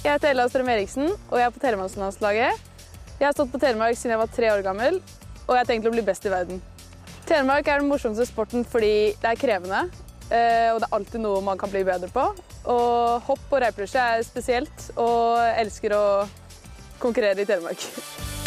Jeg heter Ella Strøm Eriksen, og jeg er på Telemarkslandslaget. Jeg har stått på Telemark siden jeg var tre år gammel, og jeg har tenkt å bli best i verden. Telemark er den morsomste sporten fordi det er krevende, eh, og det er alltid noe man kan bli bedre på. Og hopp og reipelusje er spesielt, og jeg elsker å konkurrere i Telemark.